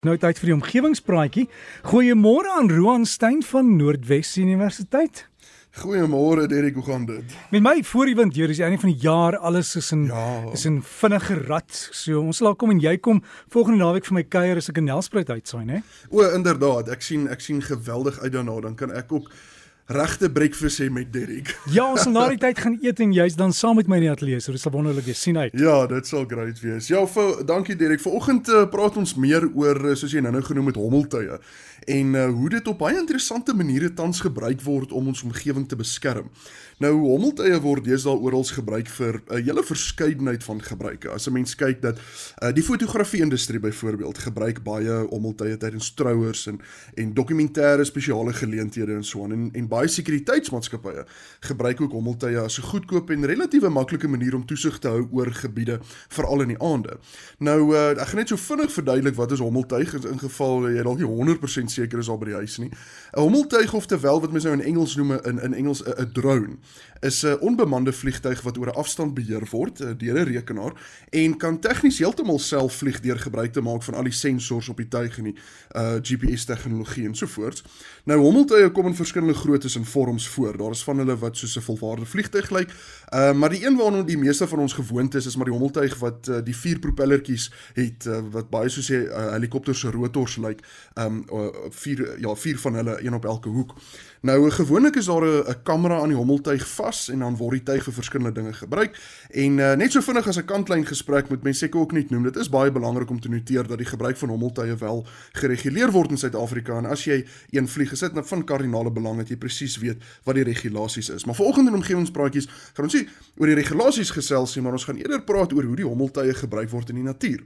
Nou tyd vir die omgewingspraatjie. Goeiemôre aan Roan Stein van Noordwes Universiteit. Goeiemôre Derek, hoe gaan dit? Met my voor die wind hier is die einde van die jaar, alles is in ja. is in vinnige rat. So ons sal kom en jy kom volgende naweek vir my kuier as ek 'n Nelspruit uitsaai, né? O, inderdaad. Ek sien ek sien geweldig uit daarna. Dan kan ek ook regte breakfast hê met Derek. Ja, ons sal na die tyd gaan eet en jy's dan saam met my in die ateljee. So dit sal wonderlik wees. sien uit. Ja, dit sal great wees. Ja, vir dankie Derek. Vanoggend uh, praat ons meer oor uh, soos jy nou-nou genoem het hommeltuie en uh, hoe dit op baie interessante maniere tans gebruik word om ons omgewing te beskerm. Nou hommeltuie word deesdae oral gebruik vir 'n uh, hele verskeidenheid van gebruike. As 'n mens kyk dat uh, die fotografie-industrie byvoorbeeld gebruik baie hommeltuie tydens trouers en en dokumentêre spesiale geleenthede en so aan en en baie sekuriteitsmaatskappye gebruik ook hommeltuie as 'n goedkoop en relatiewe maklike manier om toesig te hou oor gebiede veral in die aande. Nou uh, ek gaan net so vinnig verduidelik wat is hommeltuig in geval jy dalk nie 100% seker is al by die huis nie. 'n Hommeltuig of terwyl wat mense nou in Engels noem in in Engels 'n drone is 'n onbemande vliegtuig wat oor 'n afstand beheer word uh, deur 'n rekenaar en kan tegnies heeltemal self vlieg deur gebruik te maak van al die sensors op die tuig en die uh, GPS tegnologie en so voort. Nou hommeltuie kom in verskillende groottes en vorms voor. Daar is van hulle wat soos 'n volwaardige vliegtuig lyk, uh, maar die een waarna die meeste van ons gewoond is is maar die hommeltuig wat uh, die vier propellertjies het uh, wat baie soos 'n uh, helikopter se rotors lyk. Um uh, vier ja, vier van hulle een op elke hoek. Nou gewoonlik is daar 'n kamera aan die hommeltuig vas en dan word die tuig vir verskillende dinge gebruik. En uh, net so vinnig as 'n kantlyn gesprek moet mense seker ook net noem, dit is baie belangrik om te noteer dat die gebruik van hommeltuie wel gereguleer word in Suid-Afrika en as jy een vlieg gesit na van kardinale belang dat jy presies weet wat die regulasies is. Maar vanoggend in omgewingspraatjies gaan ons nie oor die regulasies gesels nie, maar ons gaan eerder praat oor hoe die hommeltuie gebruik word in die natuur.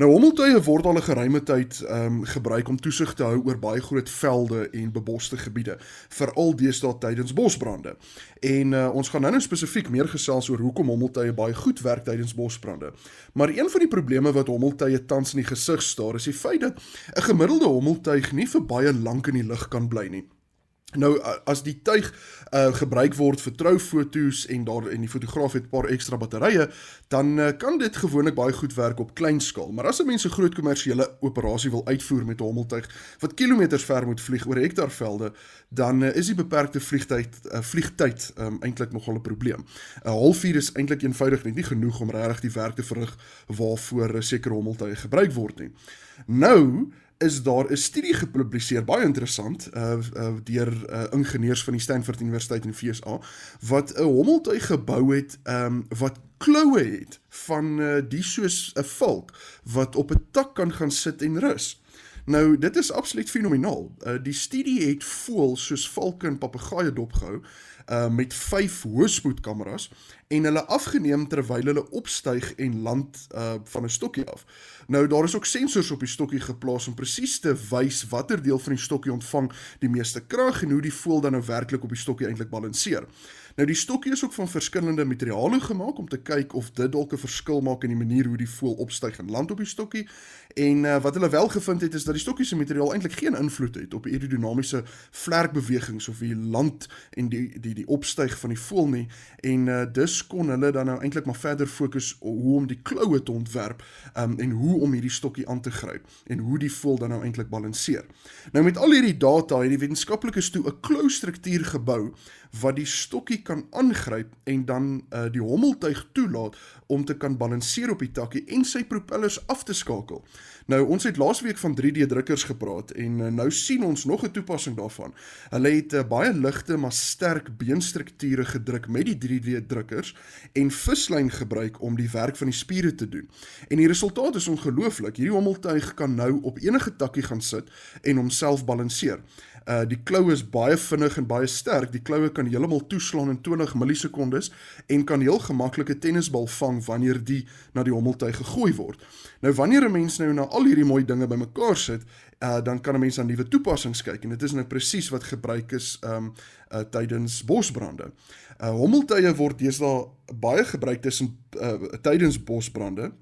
Nou hommeltuie word al 'n geruime tyd ehm um, gebruik om toesig te hou oor baie groot velde en beboste gebiede, veral deesdae tydens bosbrande. En uh, ons gaan nou-nou spesifiek meer gesels oor hoekom hommeltuie baie goed werk tydens bosbrande. Maar een van die probleme wat hommeltuie tans in die gesig staar, is die feit dat 'n gemiddelde hommeltuig nie vir baie lank in die lug kan bly nie. Nou as die tuig uh gebruik word vir troufoto's en daar en die fotograaf het 'n paar ekstra batterye, dan uh, kan dit gewoonlik baie goed werk op klein skaal. Maar as 'n mens 'n groot kommersiële operasie wil uitvoer met 'n hommeltuig wat kilometers ver moet vlieg oor hektaarvelde, dan uh, is die beperkte vliegtyd uh, vliegtyd um, eintlik nogal 'n probleem. 'n Halfuur is eintlik eenvoudig net nie genoeg om regtig die werk te verrig waarvoor 'n sekere hommeltuig gebruik word nie. Nou is daar 'n studie gepubliseer baie interessant uh, uh deur uh, ingenieurs van die Stanford Universiteit in VSA wat 'n hommeltuig gebou het um wat kloue het van uh, die soos 'n valk wat op 'n tak kan gaan sit en rus. Nou dit is absoluut fenomenaal. Uh die studie het voëls soos valke en papegaaie dopgehou uh met 5 hoëspoedkameras en hulle afgeneem terwyl hulle opstyg en land uh van 'n stokkie af. Nou daar is ook sensors op die stokkie geplaas om presies te wys watter deel van die stokkie ontvang die meeste krag en hoe die voël dan nou werklik op die stokkie eintlik balanseer. Nou die stokkie is ook van verskillende materiale gemaak om te kyk of dit dalk 'n verskil maak in die manier hoe die voël opstyg en land op die stokkie. En uh, wat hulle wel gevind het is dat die stokkie se materiaal eintlik geen invloed het op aerodinamiese vlerkbewegings of die land en die die die opstyg van die voël nie. En uh, dus kon hulle dan nou eintlik maar verder fokus op hoe om die kloue te ontwerp um, en hoe om hierdie stokkie aan te gryp en hoe die voël dan nou eintlik balanseer. Nou met al hierdie data het die wetenskaplikes toe 'n klou struktuur gebou wat die stokkie kan aangryp en dan uh, die hommeltuig toelaat om te kan balanseer op die takkie en sy propellers af te skakel. Nou ons het laasweek van 3D drukkers gepraat en uh, nou sien ons nog 'n toepassing daarvan. Hulle het uh, baie ligte maar sterk beenstrukture gedruk met die 3D drukkers en vislyn gebruik om die werk van die spiere te doen. En die resultaat is ongelooflik. Hierdie hommeltuig kan nou op enige takkie gaan sit en homself balanseer. Uh die kloue is baie vinnig en baie sterk. Die kloue kan heeltemal toeslaan in 20 millisekondes en kan heel gemaklike tennisbal vang wanneer die na die hommeltuig gegooi word. Nou wanneer 'n mens nou na al hierdie mooi dinge bymekaar sit, uh dan kan 'n mens aan nuwe toepassings kyk en dit is nou presies wat gebruik is um uh tydens bosbrande. Uh hommeltuie word deesdae baie gebruik tussen uh tydens bosbrande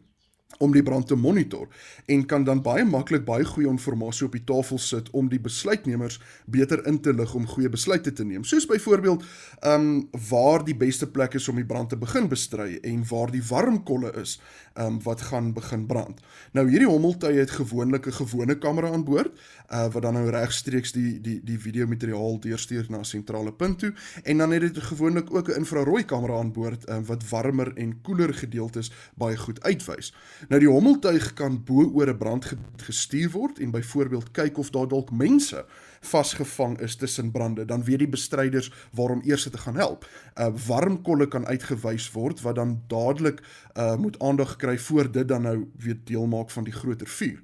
om die brand te monitor en kan dan baie maklik baie goeie inligting op die tafel sit om die besluitnemers beter in te lig om goeie besluite te neem. Soos byvoorbeeld ehm um, waar die beste plek is om die brand te begin bestry en waar die warm kolle is ehm um, wat gaan begin brand. Nou hierdie hommeltuie het gewoonlik 'n gewone kamera aan boord uh, wat dan nou regstreeks die die die video materiaal deurstuur na 'n sentrale punt toe en dan het dit gewoonlik ook 'n infrarooi kamera aan boord uh, wat warmer en koeler gedeeltes baie goed uitwys. Nou die hommeltuig kan bo oor 'n brand gestuur word en byvoorbeeld kyk of daar dalk mense vasgevang is tussen brande, dan weet die bestryders waarom eers te gaan help. 'n uh, Warm kolle kan uitgewys word wat dan dadelik uh, moet aandag kry voor dit dan nou weer deel maak van die groter vuur.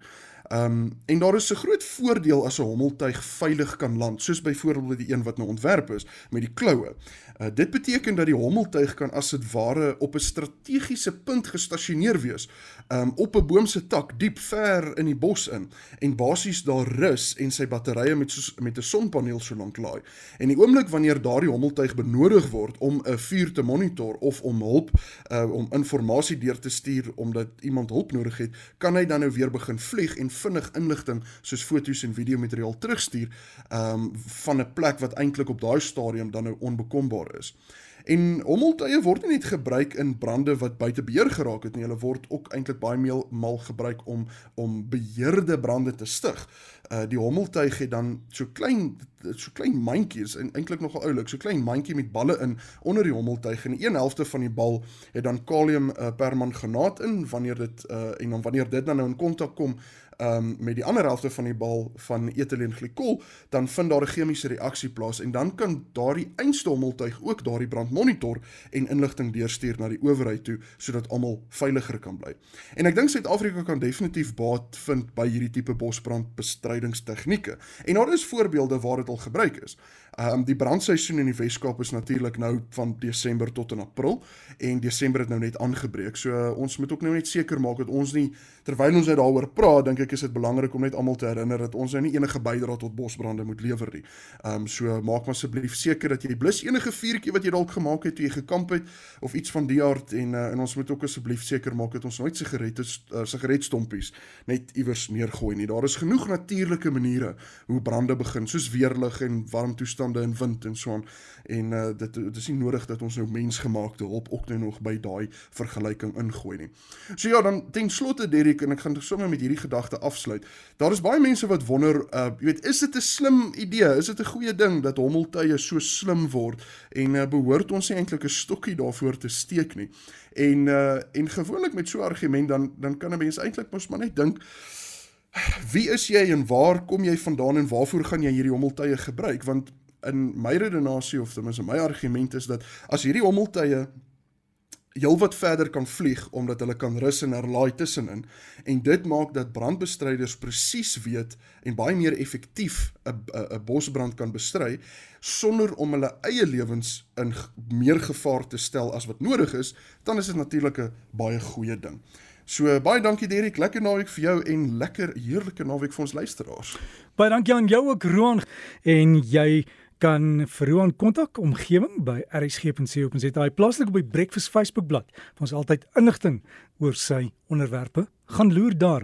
Ehm um, en daar is 'n groot voordeel as 'n hommeltuig veilig kan land, soos byvoorbeeld die een wat nou ontwerp is met die kloue. Uh, dit beteken dat die hommeltuig kan as dit ware op 'n strategiese punt gestasioneer wees, um, op 'n boom se tak diep ver in die bos in en basies daar rus en sy batterye met soos, met 'n sonpaneel so lank laai. En die oomblik wanneer daardie hommeltuig benodig word om 'n vuur te monitor of om hulp uh, om inligting deur te stuur omdat iemand hulp nodig het, kan hy dan nou weer begin vlieg en vinnig inligting soos foto's en video materiaal terugstuur um, van 'n plek wat eintlik op daai stadium dan nou onbekombaar is. En hommeltuie word nie net gebruik in brande wat buite beheer geraak het nie, hulle word ook eintlik baie meer mal gebruik om om beheerde brande te stig. Uh die hommeltuig het dan so klein so klein mandjies en eintlik nogal oulik, so klein mandjie met balle in onder die hommeltuig en een helfte van die bal het dan kalium uh, permanganaat in wanneer dit uh en dan wanneer dit dan nou in kontak kom um, met die ander helfte van die bal van etielenglykol, dan vind daar 'n chemiese reaksie plaas en dan kan daardie einstommeltuig ook daardie brand monitor en inligting deurstuur na die owerheid toe sodat almal veiliger kan bly. En ek dink Suid-Afrika kan definitief baat vind by hierdie tipe bosbrandbestrydingstegnieke. En daar is voorbeelde waar dit al gebruik is. Ehm um, die brandseisoen in die Weskaap is natuurlik nou van Desember tot in April en Desember het nou net aangebreek. So uh, ons moet ook nou net seker maak dat ons nie terwyl ons daaroor praat, dink ek is dit belangrik om net almal te herinner dat ons nou nie enige bydrae tot bosbrande moet lewer nie. Ehm um, so maak maar asseblief seker dat jy blus enige vuurtjie wat jy dalk gemaak het toe jy gekamp het of iets van die aard en uh, en ons moet ook asseblief seker maak dat ons nooit sigarette uh, sigaretstompies net iewers neergooi nie. Daar is genoeg natuurlike maniere hoe brande begin, soos weerlig en warm toestande en wind en so aan en uh, dit dit is nie nodig dat ons nou mensgemaakte hulp ook nou nog by daai vergelyking ingooi nie. So ja, dan ten slotte Derek en ek gaan sommer met hierdie gedagte afsluit. Daar is baie mense wat wonder, uh jy weet, is dit 'n slim idee? Is dit 'n goeie ding dat hommeltuie so slim word en uh, behoort ons nie eintlik 'n stokkie daarvoor te steek nie? En uh en gewoonlik met so 'n argument dan dan kan 'n mens eintlik mos maar net dink Wie is jy en waar kom jy vandaan en waarvoor gaan jy hierdie hommeltuie gebruik want in my redenasie of ten minste my argument is dat as hierdie hommeltuie heelwat verder kan vlieg omdat hulle kan rus en herlaai tussenin en dit maak dat brandbestryders presies weet en baie meer effektief 'n 'n bosbrand kan bestry sonder om hulle eie lewens in meer gevaar te stel as wat nodig is, dan is dit natuurlik 'n baie goeie ding. So baie dankie Derek, lekker naweek vir jou en lekker heerlike naweek vir ons luisteraars. Baie dankie aan jou ook Roan en jy kan vir Roan kontak omgewing by rsg.co.za. Plaaslik op die Breakfast Facebook bladsy. Ons altyd inligting oor sy onderwerpe. Gaan loer daar.